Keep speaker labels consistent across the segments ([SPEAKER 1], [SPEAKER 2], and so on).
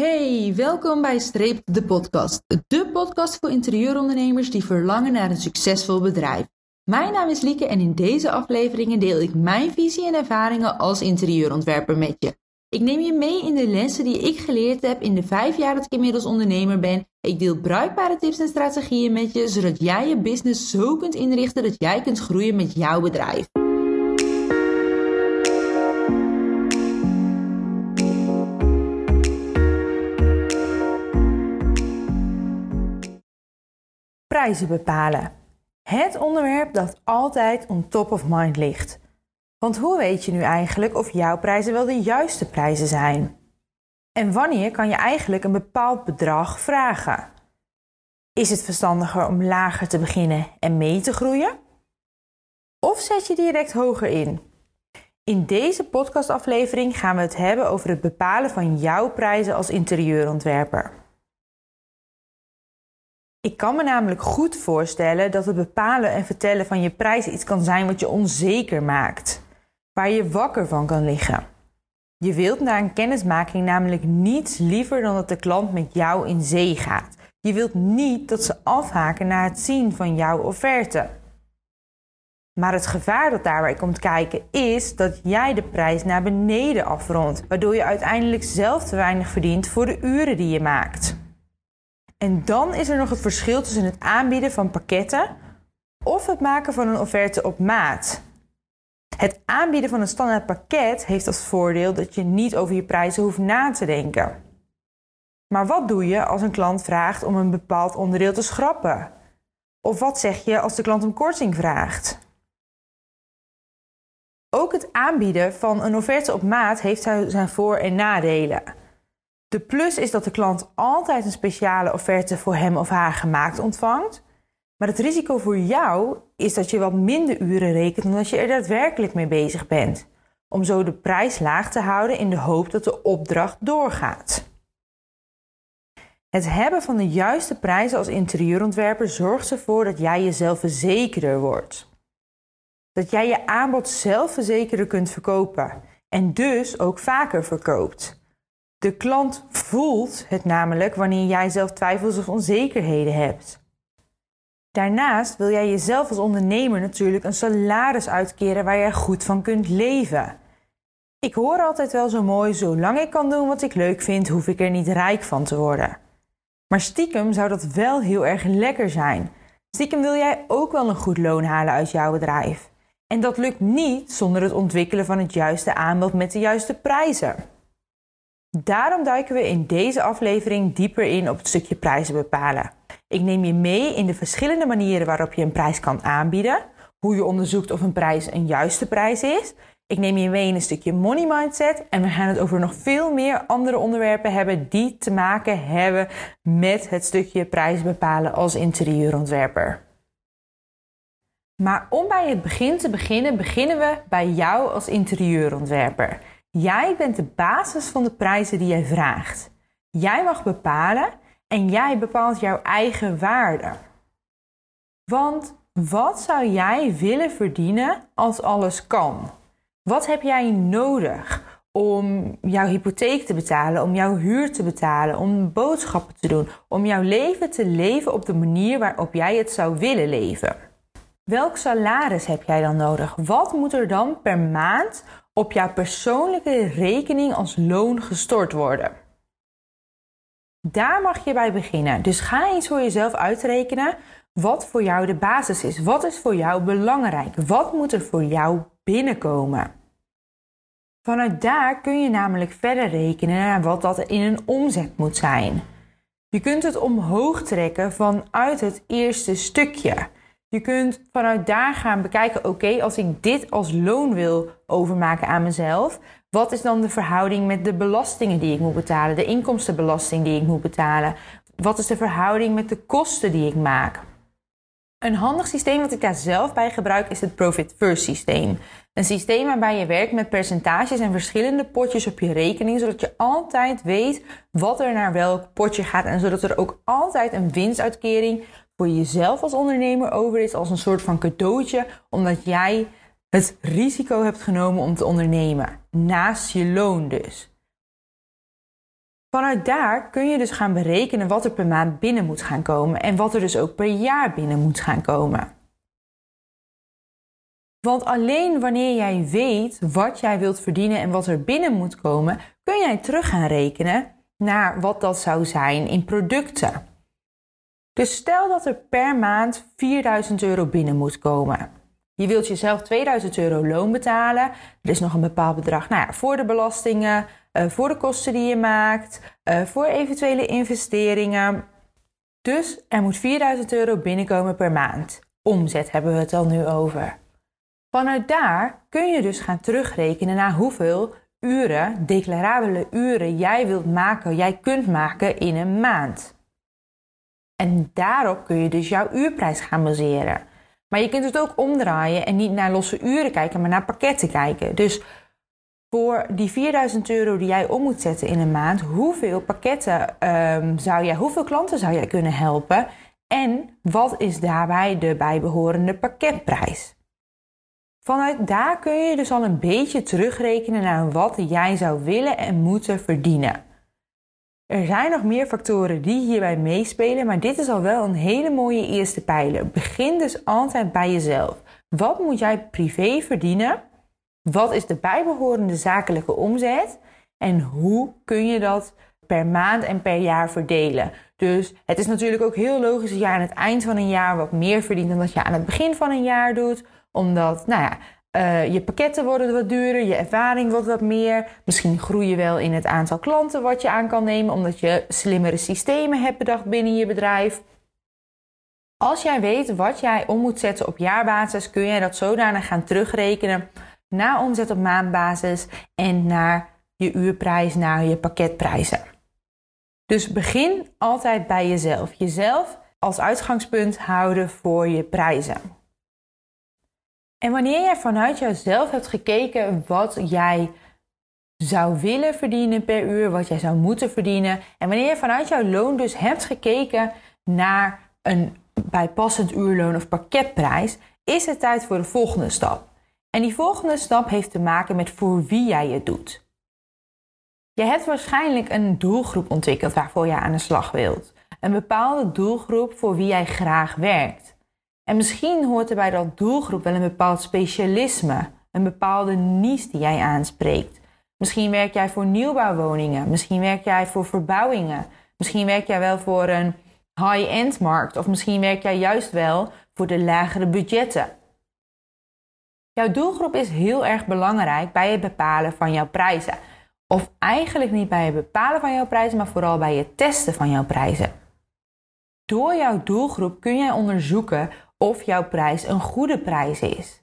[SPEAKER 1] Hey, welkom bij Streep de podcast. De podcast voor interieurondernemers die verlangen naar een succesvol bedrijf. Mijn naam is Lieke en in deze afleveringen deel ik mijn visie en ervaringen als interieurontwerper met je. Ik neem je mee in de lessen die ik geleerd heb in de vijf jaar dat ik inmiddels ondernemer ben. Ik deel bruikbare tips en strategieën met je, zodat jij je business zo kunt inrichten dat jij kunt groeien met jouw bedrijf. Prijzen bepalen. Het onderwerp dat altijd on top of mind ligt. Want hoe weet je nu eigenlijk of jouw prijzen wel de juiste prijzen zijn? En wanneer kan je eigenlijk een bepaald bedrag vragen? Is het verstandiger om lager te beginnen en mee te groeien? Of zet je direct hoger in? In deze podcastaflevering gaan we het hebben over het bepalen van jouw prijzen als interieurontwerper. Ik kan me namelijk goed voorstellen dat het bepalen en vertellen van je prijzen iets kan zijn wat je onzeker maakt, waar je wakker van kan liggen. Je wilt na een kennismaking namelijk niets liever dan dat de klant met jou in zee gaat. Je wilt niet dat ze afhaken na het zien van jouw offerte. Maar het gevaar dat daarbij komt kijken is dat jij de prijs naar beneden afrondt, waardoor je uiteindelijk zelf te weinig verdient voor de uren die je maakt. En dan is er nog het verschil tussen het aanbieden van pakketten of het maken van een offerte op maat. Het aanbieden van een standaard pakket heeft als voordeel dat je niet over je prijzen hoeft na te denken. Maar wat doe je als een klant vraagt om een bepaald onderdeel te schrappen? Of wat zeg je als de klant om korting vraagt? Ook het aanbieden van een offerte op maat heeft zijn voor- en nadelen. De plus is dat de klant altijd een speciale offerte voor hem of haar gemaakt ontvangt. Maar het risico voor jou is dat je wat minder uren rekent dan als je er daadwerkelijk mee bezig bent. Om zo de prijs laag te houden in de hoop dat de opdracht doorgaat. Het hebben van de juiste prijzen als interieurontwerper zorgt ervoor dat jij jezelf verzekerder wordt. Dat jij je aanbod zelfverzekerder kunt verkopen en dus ook vaker verkoopt. De klant voelt het namelijk wanneer jij zelf twijfels of onzekerheden hebt. Daarnaast wil jij jezelf als ondernemer natuurlijk een salaris uitkeren waar jij goed van kunt leven. Ik hoor altijd wel zo mooi: zolang ik kan doen wat ik leuk vind, hoef ik er niet rijk van te worden. Maar stiekem zou dat wel heel erg lekker zijn. Stiekem wil jij ook wel een goed loon halen uit jouw bedrijf. En dat lukt niet zonder het ontwikkelen van het juiste aanbod met de juiste prijzen. Daarom duiken we in deze aflevering dieper in op het stukje prijzen bepalen. Ik neem je mee in de verschillende manieren waarop je een prijs kan aanbieden, hoe je onderzoekt of een prijs een juiste prijs is. Ik neem je mee in een stukje money mindset en we gaan het over nog veel meer andere onderwerpen hebben die te maken hebben met het stukje prijs bepalen als interieurontwerper. Maar om bij het begin te beginnen, beginnen we bij jou als interieurontwerper. Jij bent de basis van de prijzen die jij vraagt. Jij mag bepalen en jij bepaalt jouw eigen waarde. Want wat zou jij willen verdienen als alles kan? Wat heb jij nodig om jouw hypotheek te betalen, om jouw huur te betalen, om boodschappen te doen, om jouw leven te leven op de manier waarop jij het zou willen leven? Welk salaris heb jij dan nodig? Wat moet er dan per maand op jouw persoonlijke rekening als loon gestort worden. Daar mag je bij beginnen. Dus ga eens voor jezelf uitrekenen wat voor jou de basis is. Wat is voor jou belangrijk? Wat moet er voor jou binnenkomen? Vanuit daar kun je namelijk verder rekenen naar wat dat in een omzet moet zijn. Je kunt het omhoog trekken vanuit het eerste stukje. Je kunt vanuit daar gaan bekijken, oké, als ik dit als loon wil overmaken aan mezelf, wat is dan de verhouding met de belastingen die ik moet betalen, de inkomstenbelasting die ik moet betalen? Wat is de verhouding met de kosten die ik maak? Een handig systeem wat ik daar zelf bij gebruik is het Profit First systeem. Een systeem waarbij je werkt met percentages en verschillende potjes op je rekening, zodat je altijd weet wat er naar welk potje gaat en zodat er ook altijd een winstuitkering voor jezelf als ondernemer over is als een soort van cadeautje, omdat jij het risico hebt genomen om te ondernemen. Naast je loon dus. Vanuit daar kun je dus gaan berekenen wat er per maand binnen moet gaan komen en wat er dus ook per jaar binnen moet gaan komen. Want alleen wanneer jij weet wat jij wilt verdienen en wat er binnen moet komen, kun jij terug gaan rekenen naar wat dat zou zijn in producten. Dus stel dat er per maand 4000 euro binnen moet komen. Je wilt jezelf 2000 euro loon betalen. Er is nog een bepaald bedrag nou ja, voor de belastingen, uh, voor de kosten die je maakt, uh, voor eventuele investeringen. Dus er moet 4000 euro binnenkomen per maand. Omzet hebben we het al nu over. Vanuit daar kun je dus gaan terugrekenen naar hoeveel uren, declarabele uren, jij wilt maken, jij kunt maken in een maand. En daarop kun je dus jouw uurprijs gaan baseren. Maar je kunt het ook omdraaien en niet naar losse uren kijken, maar naar pakketten kijken. Dus voor die 4000 euro die jij om moet zetten in een maand, hoeveel pakketten um, zou jij, hoeveel klanten zou jij kunnen helpen? En wat is daarbij de bijbehorende pakketprijs? Vanuit daar kun je dus al een beetje terugrekenen naar wat jij zou willen en moeten verdienen. Er zijn nog meer factoren die hierbij meespelen, maar dit is al wel een hele mooie eerste pijler. Begin dus altijd bij jezelf. Wat moet jij privé verdienen? Wat is de bijbehorende zakelijke omzet? En hoe kun je dat per maand en per jaar verdelen? Dus het is natuurlijk ook heel logisch dat je aan het eind van een jaar wat meer verdient dan dat je aan het begin van een jaar doet. Omdat, nou ja, uh, je pakketten worden wat duurder, je ervaring wordt wat meer. Misschien groei je wel in het aantal klanten wat je aan kan nemen, omdat je slimmere systemen hebt bedacht binnen je bedrijf. Als jij weet wat jij om moet zetten op jaarbasis, kun jij dat zodanig gaan terugrekenen naar omzet op maandbasis en naar je uurprijs, naar je pakketprijzen. Dus begin altijd bij jezelf. Jezelf als uitgangspunt houden voor je prijzen. En wanneer jij vanuit jezelf hebt gekeken wat jij zou willen verdienen per uur, wat jij zou moeten verdienen, en wanneer je vanuit jouw loon dus hebt gekeken naar een bijpassend uurloon of pakketprijs, is het tijd voor de volgende stap. En die volgende stap heeft te maken met voor wie jij het doet. Je hebt waarschijnlijk een doelgroep ontwikkeld waarvoor je aan de slag wilt. Een bepaalde doelgroep voor wie jij graag werkt. En misschien hoort er bij dat doelgroep wel een bepaald specialisme, een bepaalde niche die jij aanspreekt. Misschien werk jij voor nieuwbouwwoningen, misschien werk jij voor verbouwingen, misschien werk jij wel voor een high-end markt of misschien werk jij juist wel voor de lagere budgetten. Jouw doelgroep is heel erg belangrijk bij het bepalen van jouw prijzen. Of eigenlijk niet bij het bepalen van jouw prijzen, maar vooral bij het testen van jouw prijzen. Door jouw doelgroep kun jij onderzoeken of jouw prijs een goede prijs is.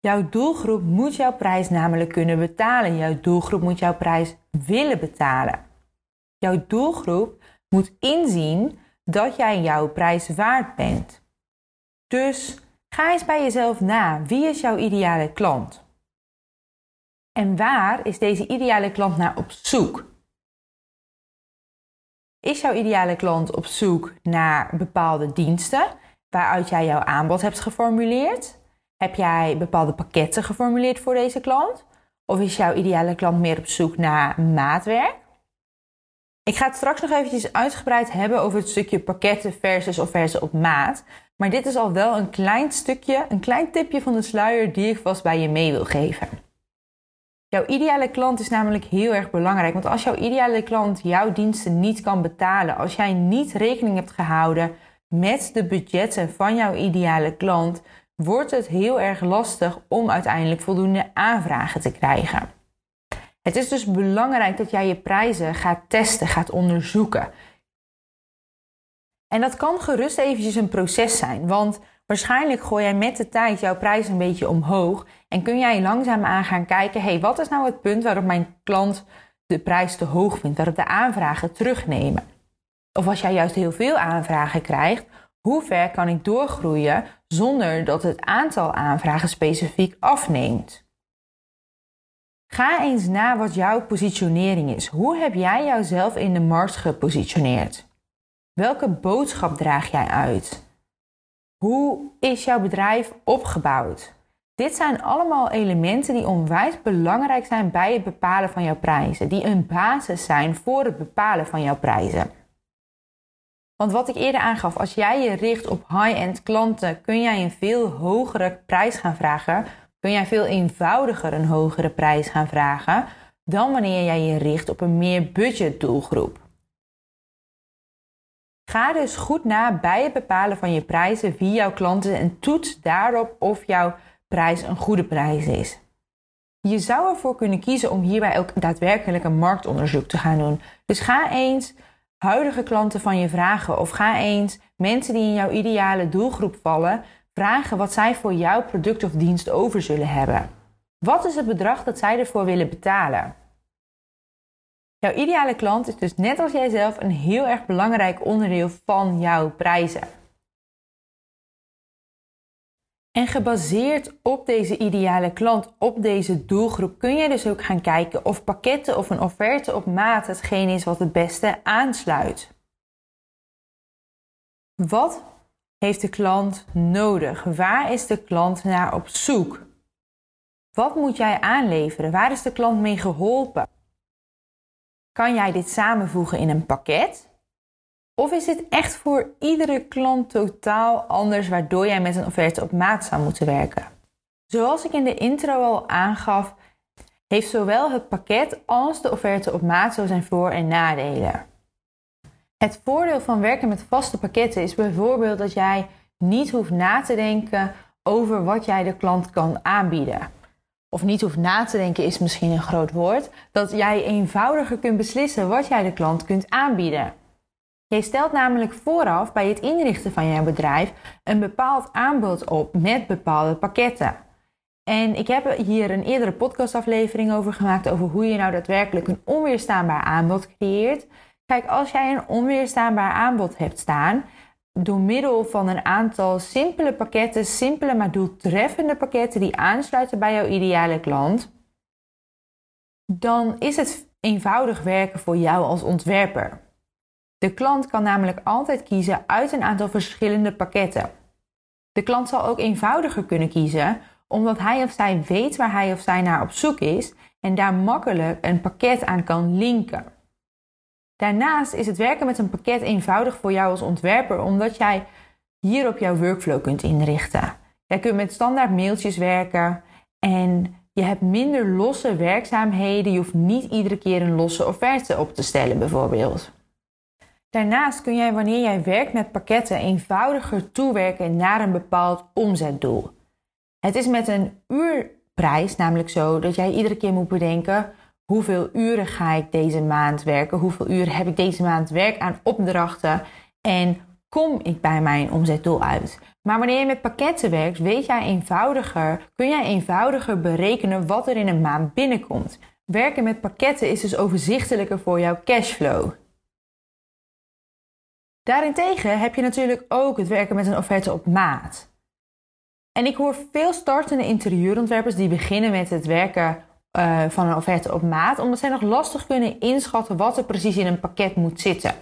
[SPEAKER 1] Jouw doelgroep moet jouw prijs namelijk kunnen betalen. Jouw doelgroep moet jouw prijs willen betalen. Jouw doelgroep moet inzien dat jij jouw prijs waard bent. Dus ga eens bij jezelf na. Wie is jouw ideale klant? En waar is deze ideale klant naar op zoek? Is jouw ideale klant op zoek naar bepaalde diensten waaruit jij jouw aanbod hebt geformuleerd? Heb jij bepaalde pakketten geformuleerd voor deze klant? Of is jouw ideale klant meer op zoek naar maatwerk? Ik ga het straks nog eventjes uitgebreid hebben over het stukje pakketten versus offertes op maat. Maar dit is al wel een klein stukje, een klein tipje van de sluier die ik vast bij je mee wil geven. Jouw ideale klant is namelijk heel erg belangrijk. Want als jouw ideale klant jouw diensten niet kan betalen, als jij niet rekening hebt gehouden met de budgetten van jouw ideale klant, wordt het heel erg lastig om uiteindelijk voldoende aanvragen te krijgen. Het is dus belangrijk dat jij je prijzen gaat testen, gaat onderzoeken. En dat kan gerust eventjes een proces zijn, want waarschijnlijk gooi jij met de tijd jouw prijs een beetje omhoog en kun jij langzaam aan gaan kijken, hey, wat is nou het punt waarop mijn klant de prijs te hoog vindt, waarop de aanvragen terugnemen? Of als jij juist heel veel aanvragen krijgt, hoe ver kan ik doorgroeien zonder dat het aantal aanvragen specifiek afneemt? Ga eens na wat jouw positionering is. Hoe heb jij jouzelf in de markt gepositioneerd? Welke boodschap draag jij uit? Hoe is jouw bedrijf opgebouwd? Dit zijn allemaal elementen die onwijs belangrijk zijn bij het bepalen van jouw prijzen, die een basis zijn voor het bepalen van jouw prijzen. Want wat ik eerder aangaf, als jij je richt op high-end klanten, kun jij een veel hogere prijs gaan vragen. Kun jij veel eenvoudiger een hogere prijs gaan vragen dan wanneer jij je richt op een meer budget doelgroep. Ga dus goed na bij het bepalen van je prijzen wie jouw klanten en toets daarop of jouw prijs een goede prijs is. Je zou ervoor kunnen kiezen om hierbij ook daadwerkelijk een marktonderzoek te gaan doen. Dus ga eens huidige klanten van je vragen of ga eens mensen die in jouw ideale doelgroep vallen vragen wat zij voor jouw product of dienst over zullen hebben. Wat is het bedrag dat zij ervoor willen betalen? Jouw ideale klant is dus net als jijzelf een heel erg belangrijk onderdeel van jouw prijzen. En gebaseerd op deze ideale klant, op deze doelgroep, kun je dus ook gaan kijken of pakketten of een offerte op maat hetgeen is wat het beste aansluit. Wat heeft de klant nodig? Waar is de klant naar op zoek? Wat moet jij aanleveren? Waar is de klant mee geholpen? Kan jij dit samenvoegen in een pakket? Of is dit echt voor iedere klant totaal anders, waardoor jij met een offerte op maat zou moeten werken? Zoals ik in de intro al aangaf, heeft zowel het pakket als de offerte op maat zo zijn voor- en nadelen. Het voordeel van werken met vaste pakketten is bijvoorbeeld dat jij niet hoeft na te denken over wat jij de klant kan aanbieden. Of niet hoeft na te denken is misschien een groot woord. Dat jij eenvoudiger kunt beslissen wat jij de klant kunt aanbieden. Je stelt namelijk vooraf bij het inrichten van jouw bedrijf een bepaald aanbod op met bepaalde pakketten. En ik heb hier een eerdere podcastaflevering over gemaakt over hoe je nou daadwerkelijk een onweerstaanbaar aanbod creëert. Kijk, als jij een onweerstaanbaar aanbod hebt staan, door middel van een aantal simpele pakketten, simpele maar doeltreffende pakketten die aansluiten bij jouw ideale klant, dan is het eenvoudig werken voor jou als ontwerper. De klant kan namelijk altijd kiezen uit een aantal verschillende pakketten. De klant zal ook eenvoudiger kunnen kiezen, omdat hij of zij weet waar hij of zij naar op zoek is en daar makkelijk een pakket aan kan linken. Daarnaast is het werken met een pakket eenvoudig voor jou als ontwerper, omdat jij hierop jouw workflow kunt inrichten. Jij kunt met standaard mailtjes werken en je hebt minder losse werkzaamheden. Je hoeft niet iedere keer een losse offerte op te stellen, bijvoorbeeld. Daarnaast kun jij wanneer jij werkt met pakketten eenvoudiger toewerken naar een bepaald omzetdoel. Het is met een uurprijs namelijk zo dat jij iedere keer moet bedenken hoeveel uren ga ik deze maand werken, hoeveel uren heb ik deze maand werk aan opdrachten en kom ik bij mijn omzetdoel uit. Maar wanneer je met pakketten werkt, weet jij eenvoudiger, kun jij eenvoudiger berekenen wat er in een maand binnenkomt. Werken met pakketten is dus overzichtelijker voor jouw cashflow. Daarentegen heb je natuurlijk ook het werken met een offerte op maat. En ik hoor veel startende interieurontwerpers die beginnen met het werken uh, van een offerte op maat, omdat zij nog lastig kunnen inschatten wat er precies in een pakket moet zitten.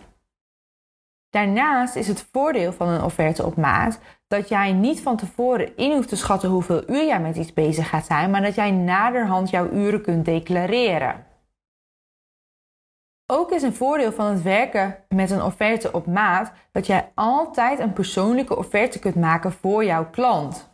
[SPEAKER 1] Daarnaast is het voordeel van een offerte op maat dat jij niet van tevoren in hoeft te schatten hoeveel uur jij met iets bezig gaat zijn, maar dat jij naderhand jouw uren kunt declareren. Ook is een voordeel van het werken met een offerte op maat dat jij altijd een persoonlijke offerte kunt maken voor jouw klant.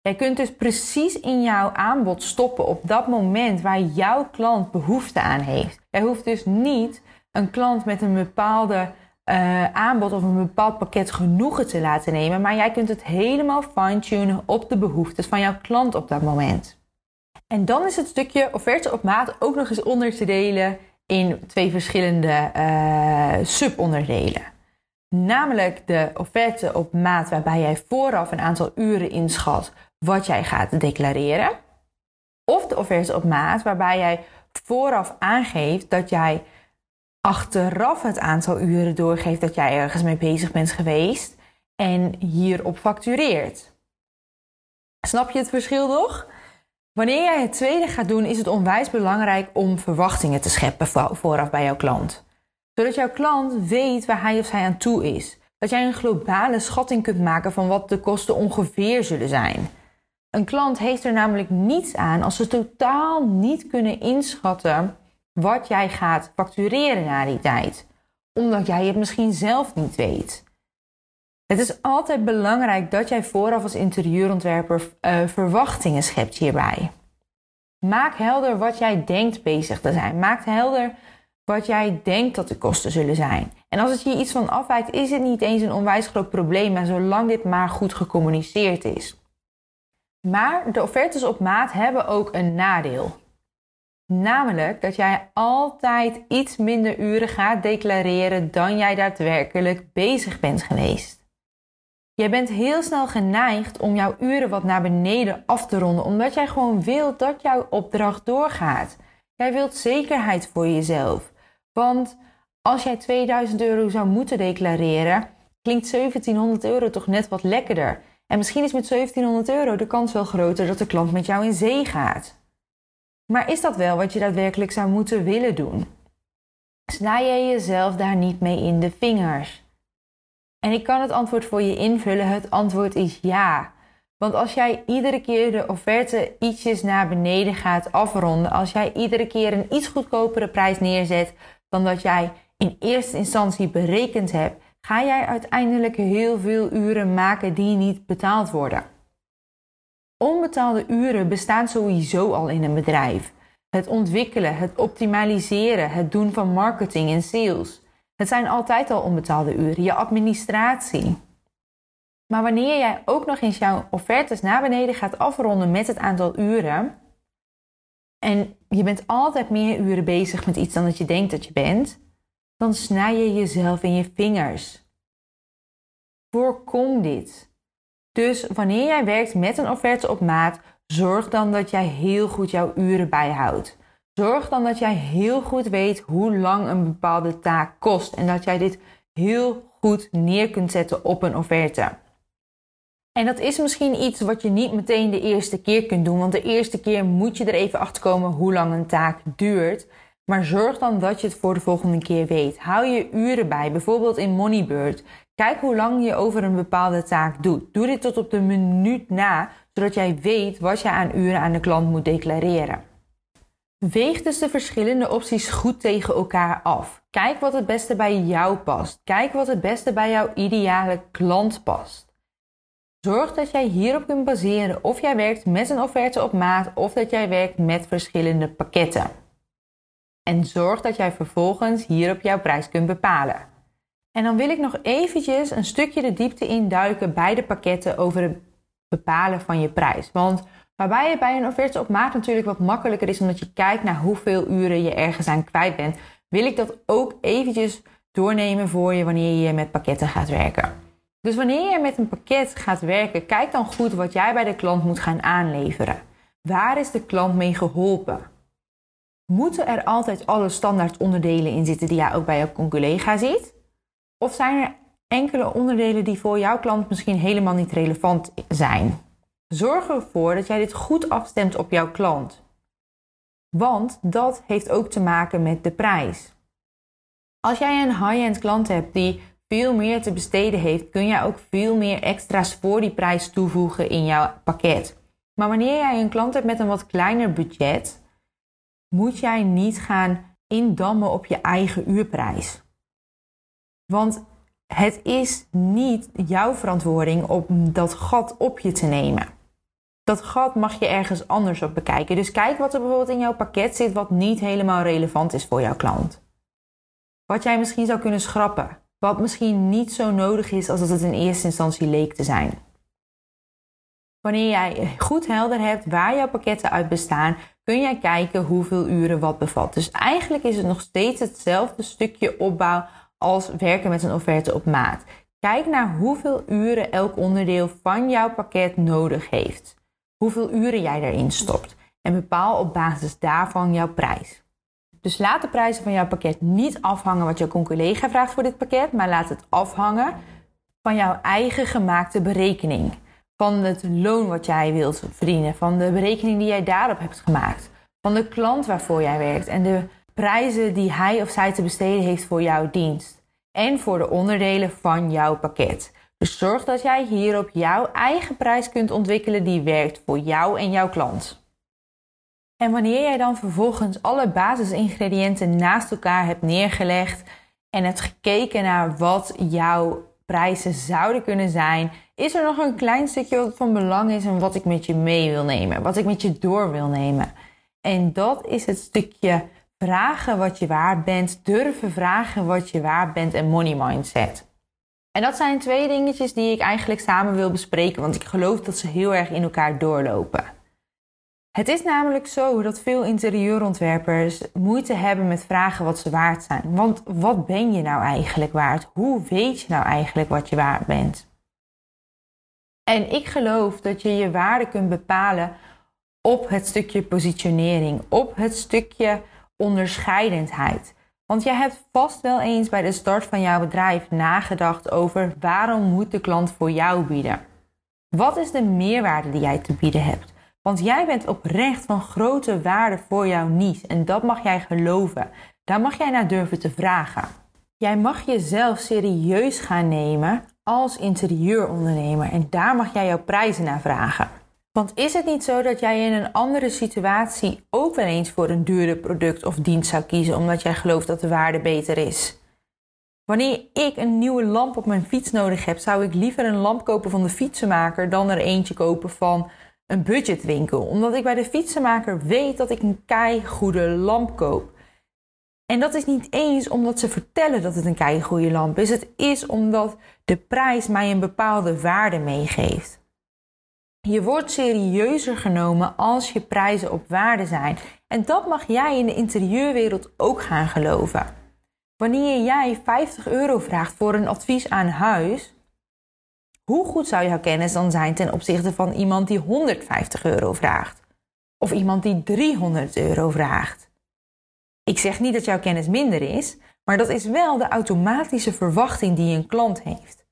[SPEAKER 1] Jij kunt dus precies in jouw aanbod stoppen op dat moment waar jouw klant behoefte aan heeft. Jij hoeft dus niet een klant met een bepaalde uh, aanbod of een bepaald pakket genoegen te laten nemen, maar jij kunt het helemaal fine-tunen op de behoeftes van jouw klant op dat moment. En dan is het stukje offerte op maat ook nog eens onder te delen in twee verschillende uh, subonderdelen. Namelijk de offerte op maat waarbij jij vooraf een aantal uren inschat wat jij gaat declareren. Of de offerte op maat waarbij jij vooraf aangeeft dat jij achteraf het aantal uren doorgeeft dat jij ergens mee bezig bent geweest en hierop factureert. Snap je het verschil nog? Wanneer jij het tweede gaat doen, is het onwijs belangrijk om verwachtingen te scheppen vooraf bij jouw klant. Zodat jouw klant weet waar hij of zij aan toe is. Dat jij een globale schatting kunt maken van wat de kosten ongeveer zullen zijn. Een klant heeft er namelijk niets aan als ze totaal niet kunnen inschatten wat jij gaat factureren na die tijd, omdat jij het misschien zelf niet weet. Het is altijd belangrijk dat jij vooraf als interieurontwerper uh, verwachtingen schept hierbij. Maak helder wat jij denkt bezig te zijn. Maak helder wat jij denkt dat de kosten zullen zijn. En als het je iets van afwijkt, is het niet eens een onwijs groot probleem, maar zolang dit maar goed gecommuniceerd is. Maar de offertes op maat hebben ook een nadeel. Namelijk dat jij altijd iets minder uren gaat declareren dan jij daadwerkelijk bezig bent geweest. Jij bent heel snel geneigd om jouw uren wat naar beneden af te ronden, omdat jij gewoon wilt dat jouw opdracht doorgaat. Jij wilt zekerheid voor jezelf. Want als jij 2000 euro zou moeten declareren, klinkt 1700 euro toch net wat lekkerder. En misschien is met 1700 euro de kans wel groter dat de klant met jou in zee gaat. Maar is dat wel wat je daadwerkelijk zou moeten willen doen? Snij je jezelf daar niet mee in de vingers? En ik kan het antwoord voor je invullen. Het antwoord is ja. Want als jij iedere keer de offerte ietsjes naar beneden gaat afronden, als jij iedere keer een iets goedkopere prijs neerzet dan dat jij in eerste instantie berekend hebt, ga jij uiteindelijk heel veel uren maken die niet betaald worden. Onbetaalde uren bestaan sowieso al in een bedrijf. Het ontwikkelen, het optimaliseren, het doen van marketing en sales. Het zijn altijd al onbetaalde uren, je administratie. Maar wanneer jij ook nog eens jouw offertes naar beneden gaat afronden met het aantal uren, en je bent altijd meer uren bezig met iets dan dat je denkt dat je bent, dan snij je jezelf in je vingers. Voorkom dit. Dus wanneer jij werkt met een offerte op maat, zorg dan dat jij heel goed jouw uren bijhoudt. Zorg dan dat jij heel goed weet hoe lang een bepaalde taak kost en dat jij dit heel goed neer kunt zetten op een offerte. En dat is misschien iets wat je niet meteen de eerste keer kunt doen, want de eerste keer moet je er even achter komen hoe lang een taak duurt. Maar zorg dan dat je het voor de volgende keer weet. Hou je uren bij, bijvoorbeeld in Moneybird. Kijk hoe lang je over een bepaalde taak doet. Doe dit tot op de minuut na, zodat jij weet wat je aan uren aan de klant moet declareren. Weeg dus de verschillende opties goed tegen elkaar af. Kijk wat het beste bij jou past. Kijk wat het beste bij jouw ideale klant past. Zorg dat jij hierop kunt baseren of jij werkt met een offerte op maat of dat jij werkt met verschillende pakketten. En zorg dat jij vervolgens hierop jouw prijs kunt bepalen. En dan wil ik nog eventjes een stukje de diepte induiken bij de pakketten over het bepalen van je prijs. Want Waarbij het bij een offerte op maat natuurlijk wat makkelijker is omdat je kijkt naar hoeveel uren je ergens aan kwijt bent, wil ik dat ook eventjes doornemen voor je wanneer je met pakketten gaat werken. Dus wanneer je met een pakket gaat werken, kijk dan goed wat jij bij de klant moet gaan aanleveren. Waar is de klant mee geholpen? Moeten er altijd alle standaard onderdelen in zitten die jij ook bij jouw collega ziet? Of zijn er enkele onderdelen die voor jouw klant misschien helemaal niet relevant zijn? Zorg ervoor dat jij dit goed afstemt op jouw klant. Want dat heeft ook te maken met de prijs. Als jij een high-end klant hebt die veel meer te besteden heeft, kun jij ook veel meer extra's voor die prijs toevoegen in jouw pakket. Maar wanneer jij een klant hebt met een wat kleiner budget, moet jij niet gaan indammen op je eigen uurprijs. Want het is niet jouw verantwoording om dat gat op je te nemen dat gat mag je ergens anders op bekijken. Dus kijk wat er bijvoorbeeld in jouw pakket zit wat niet helemaal relevant is voor jouw klant. Wat jij misschien zou kunnen schrappen. Wat misschien niet zo nodig is als het in eerste instantie leek te zijn. Wanneer jij goed helder hebt waar jouw pakketten uit bestaan, kun jij kijken hoeveel uren wat bevat. Dus eigenlijk is het nog steeds hetzelfde stukje opbouw als werken met een offerte op maat. Kijk naar hoeveel uren elk onderdeel van jouw pakket nodig heeft hoeveel uren jij erin stopt en bepaal op basis daarvan jouw prijs. Dus laat de prijzen van jouw pakket niet afhangen wat jouw collega vraagt voor dit pakket, maar laat het afhangen van jouw eigen gemaakte berekening. Van het loon wat jij wilt verdienen, van de berekening die jij daarop hebt gemaakt, van de klant waarvoor jij werkt en de prijzen die hij of zij te besteden heeft voor jouw dienst en voor de onderdelen van jouw pakket. Dus zorg dat jij hierop jouw eigen prijs kunt ontwikkelen die werkt voor jou en jouw klant. En wanneer jij dan vervolgens alle basisingrediënten naast elkaar hebt neergelegd en hebt gekeken naar wat jouw prijzen zouden kunnen zijn, is er nog een klein stukje wat van belang is en wat ik met je mee wil nemen, wat ik met je door wil nemen. En dat is het stukje vragen wat je waard bent, durven vragen wat je waard bent en money mindset. En dat zijn twee dingetjes die ik eigenlijk samen wil bespreken, want ik geloof dat ze heel erg in elkaar doorlopen. Het is namelijk zo dat veel interieurontwerpers moeite hebben met vragen wat ze waard zijn. Want wat ben je nou eigenlijk waard? Hoe weet je nou eigenlijk wat je waard bent? En ik geloof dat je je waarde kunt bepalen op het stukje positionering, op het stukje onderscheidendheid. Want jij hebt vast wel eens bij de start van jouw bedrijf nagedacht over waarom moet de klant voor jou bieden? Wat is de meerwaarde die jij te bieden hebt? Want jij bent oprecht van grote waarde voor jouw niche en dat mag jij geloven. Daar mag jij naar durven te vragen. Jij mag jezelf serieus gaan nemen als interieurondernemer en daar mag jij jouw prijzen naar vragen. Want is het niet zo dat jij in een andere situatie ook wel eens voor een duurder product of dienst zou kiezen omdat jij gelooft dat de waarde beter is? Wanneer ik een nieuwe lamp op mijn fiets nodig heb, zou ik liever een lamp kopen van de fietsenmaker dan er eentje kopen van een budgetwinkel. Omdat ik bij de fietsenmaker weet dat ik een kei goede lamp koop. En dat is niet eens omdat ze vertellen dat het een kei goede lamp is. Het is omdat de prijs mij een bepaalde waarde meegeeft. Je wordt serieuzer genomen als je prijzen op waarde zijn. En dat mag jij in de interieurwereld ook gaan geloven. Wanneer jij 50 euro vraagt voor een advies aan huis, hoe goed zou jouw kennis dan zijn ten opzichte van iemand die 150 euro vraagt? Of iemand die 300 euro vraagt? Ik zeg niet dat jouw kennis minder is, maar dat is wel de automatische verwachting die een klant heeft.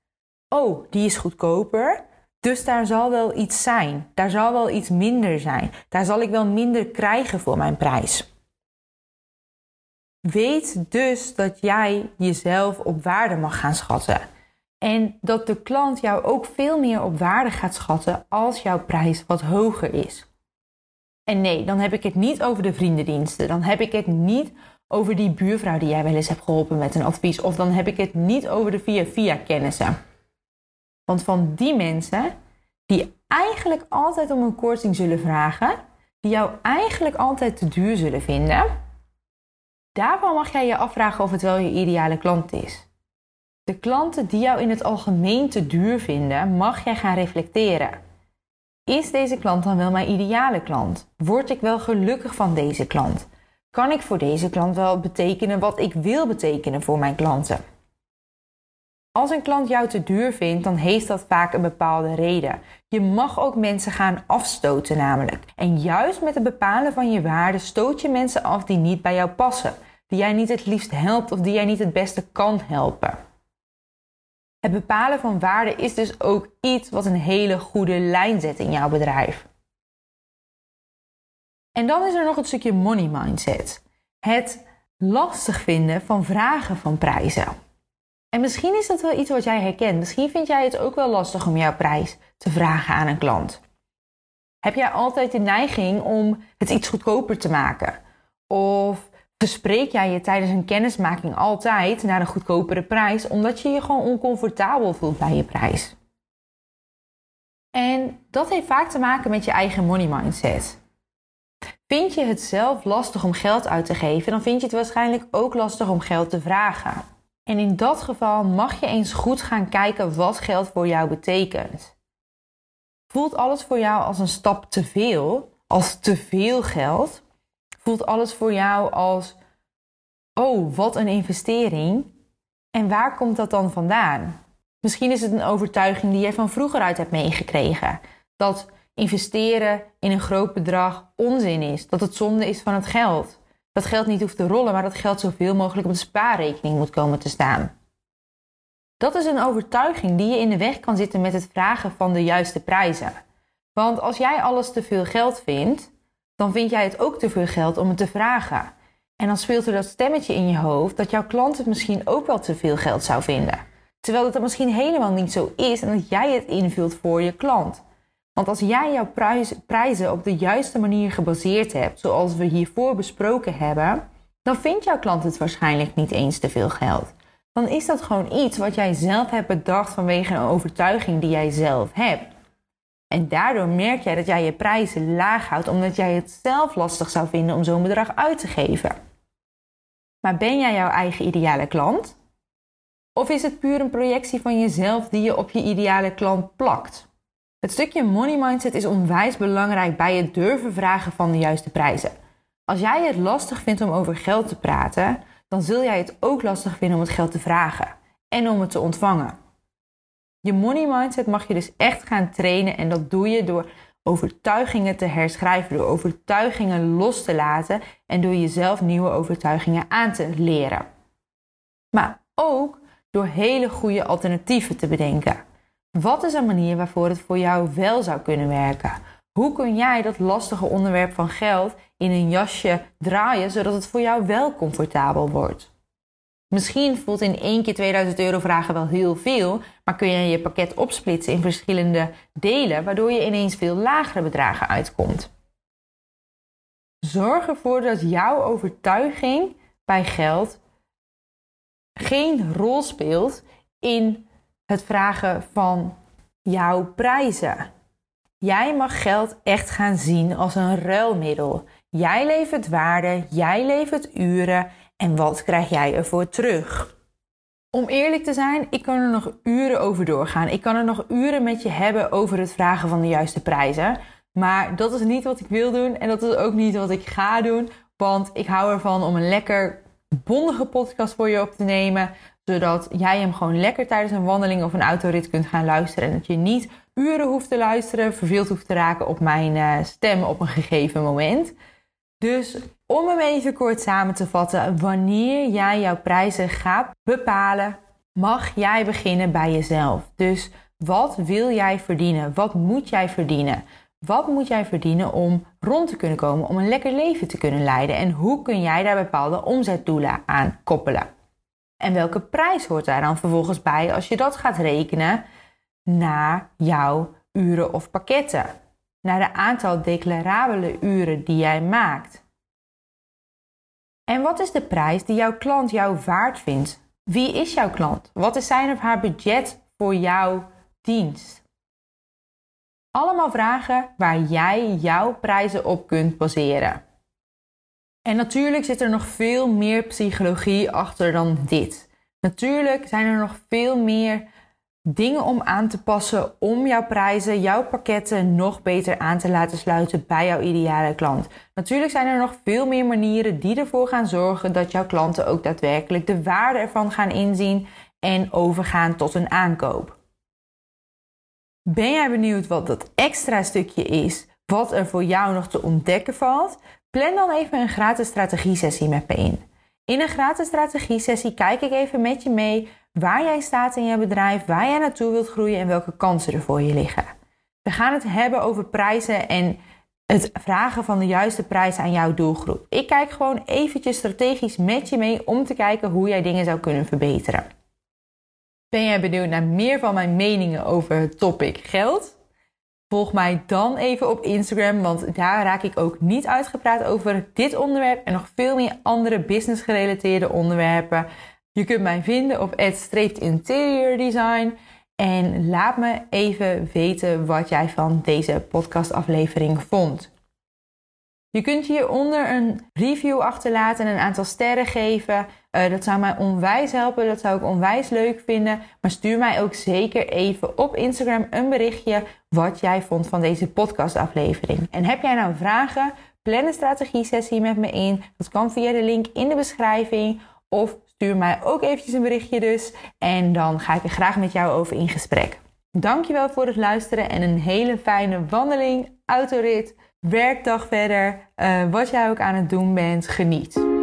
[SPEAKER 1] Oh, die is goedkoper, dus daar zal wel iets zijn. Daar zal wel iets minder zijn. Daar zal ik wel minder krijgen voor mijn prijs. Weet dus dat jij jezelf op waarde mag gaan schatten. En dat de klant jou ook veel meer op waarde gaat schatten als jouw prijs wat hoger is. En nee, dan heb ik het niet over de vriendendiensten. Dan heb ik het niet over die buurvrouw die jij wel eens hebt geholpen met een advies. Of dan heb ik het niet over de via-via kennissen. Want van die mensen die eigenlijk altijd om een korting zullen vragen, die jou eigenlijk altijd te duur zullen vinden, daarvan mag jij je afvragen of het wel je ideale klant is. De klanten die jou in het algemeen te duur vinden, mag jij gaan reflecteren. Is deze klant dan wel mijn ideale klant? Word ik wel gelukkig van deze klant? Kan ik voor deze klant wel betekenen wat ik wil betekenen voor mijn klanten? Als een klant jou te duur vindt, dan heeft dat vaak een bepaalde reden. Je mag ook mensen gaan afstoten namelijk. En juist met het bepalen van je waarde stoot je mensen af die niet bij jou passen. Die jij niet het liefst helpt of die jij niet het beste kan helpen. Het bepalen van waarde is dus ook iets wat een hele goede lijn zet in jouw bedrijf. En dan is er nog het stukje money mindset. Het lastig vinden van vragen van prijzen. En misschien is dat wel iets wat jij herkent. Misschien vind jij het ook wel lastig om jouw prijs te vragen aan een klant. Heb jij altijd de neiging om het iets goedkoper te maken? Of bespreek jij je tijdens een kennismaking altijd naar een goedkopere prijs, omdat je je gewoon oncomfortabel voelt bij je prijs. En dat heeft vaak te maken met je eigen money mindset. Vind je het zelf lastig om geld uit te geven, dan vind je het waarschijnlijk ook lastig om geld te vragen. En in dat geval mag je eens goed gaan kijken wat geld voor jou betekent. Voelt alles voor jou als een stap te veel, als te veel geld? voelt alles voor jou als: oh, wat een investering. En waar komt dat dan vandaan? Misschien is het een overtuiging die jij van vroeger uit hebt meegekregen. Dat investeren in een groot bedrag onzin is. Dat het zonde is van het geld. Dat geld niet hoeft te rollen, maar dat geld zoveel mogelijk op de spaarrekening moet komen te staan. Dat is een overtuiging die je in de weg kan zitten met het vragen van de juiste prijzen. Want als jij alles te veel geld vindt, dan vind jij het ook te veel geld om het te vragen. En dan speelt er dat stemmetje in je hoofd dat jouw klant het misschien ook wel te veel geld zou vinden. Terwijl dat misschien helemaal niet zo is en dat jij het invult voor je klant. Want als jij jouw prijzen op de juiste manier gebaseerd hebt, zoals we hiervoor besproken hebben, dan vindt jouw klant het waarschijnlijk niet eens te veel geld. Dan is dat gewoon iets wat jij zelf hebt bedacht vanwege een overtuiging die jij zelf hebt. En daardoor merk jij dat jij je prijzen laag houdt omdat jij het zelf lastig zou vinden om zo'n bedrag uit te geven. Maar ben jij jouw eigen ideale klant? Of is het puur een projectie van jezelf die je op je ideale klant plakt? Het stukje money mindset is onwijs belangrijk bij het durven vragen van de juiste prijzen. Als jij het lastig vindt om over geld te praten, dan zul jij het ook lastig vinden om het geld te vragen en om het te ontvangen. Je money mindset mag je dus echt gaan trainen en dat doe je door overtuigingen te herschrijven, door overtuigingen los te laten en door jezelf nieuwe overtuigingen aan te leren. Maar ook door hele goede alternatieven te bedenken. Wat is een manier waarvoor het voor jou wel zou kunnen werken? Hoe kun jij dat lastige onderwerp van geld in een jasje draaien zodat het voor jou wel comfortabel wordt? Misschien voelt in één keer 2000 euro vragen wel heel veel, maar kun je je pakket opsplitsen in verschillende delen, waardoor je ineens veel lagere bedragen uitkomt. Zorg ervoor dat jouw overtuiging bij geld geen rol speelt in het vragen van jouw prijzen. Jij mag geld echt gaan zien als een ruilmiddel. Jij levert waarde, jij levert uren en wat krijg jij ervoor terug? Om eerlijk te zijn, ik kan er nog uren over doorgaan. Ik kan er nog uren met je hebben over het vragen van de juiste prijzen. Maar dat is niet wat ik wil doen en dat is ook niet wat ik ga doen. Want ik hou ervan om een lekker bondige podcast voor je op te nemen. Zodat jij hem gewoon lekker tijdens een wandeling of een autorit kunt gaan luisteren. En dat je niet uren hoeft te luisteren, verveeld hoeft te raken op mijn uh, stem op een gegeven moment. Dus om hem even kort samen te vatten, wanneer jij jouw prijzen gaat bepalen, mag jij beginnen bij jezelf. Dus wat wil jij verdienen? Wat moet jij verdienen? Wat moet jij verdienen om rond te kunnen komen, om een lekker leven te kunnen leiden? En hoe kun jij daar bepaalde omzetdoelen aan koppelen? En welke prijs hoort daar dan vervolgens bij als je dat gaat rekenen naar jouw uren of pakketten? Naar de aantal declarabele uren die jij maakt. En wat is de prijs die jouw klant jou waard vindt? Wie is jouw klant? Wat is zijn of haar budget voor jouw dienst? Allemaal vragen waar jij jouw prijzen op kunt baseren. En natuurlijk zit er nog veel meer psychologie achter dan dit. Natuurlijk zijn er nog veel meer dingen om aan te passen om jouw prijzen, jouw pakketten nog beter aan te laten sluiten bij jouw ideale klant. Natuurlijk zijn er nog veel meer manieren die ervoor gaan zorgen dat jouw klanten ook daadwerkelijk de waarde ervan gaan inzien en overgaan tot een aankoop. Ben jij benieuwd wat dat extra stukje is, wat er voor jou nog te ontdekken valt? Plan dan even een gratis strategie-sessie met me in. In een gratis strategie-sessie kijk ik even met je mee waar jij staat in je bedrijf, waar jij naartoe wilt groeien en welke kansen er voor je liggen. We gaan het hebben over prijzen en het vragen van de juiste prijs aan jouw doelgroep. Ik kijk gewoon eventjes strategisch met je mee om te kijken hoe jij dingen zou kunnen verbeteren. Ben jij benieuwd naar meer van mijn meningen over het topic geld? Volg mij dan even op Instagram, want daar raak ik ook niet uitgepraat over dit onderwerp en nog veel meer andere business gerelateerde onderwerpen. Je kunt mij vinden op Interior Design. En laat me even weten wat jij van deze podcastaflevering vond. Je kunt hieronder een review achterlaten en een aantal sterren geven. Uh, dat zou mij onwijs helpen, dat zou ik onwijs leuk vinden. Maar stuur mij ook zeker even op Instagram een berichtje wat jij vond van deze podcastaflevering. En heb jij nou vragen? Plan een strategie sessie met me in. Dat kan via de link in de beschrijving of Stuur mij ook eventjes een berichtje dus. En dan ga ik er graag met jou over in gesprek. Dankjewel voor het luisteren en een hele fijne wandeling, autorit, werkdag verder. Uh, wat jij ook aan het doen bent, geniet.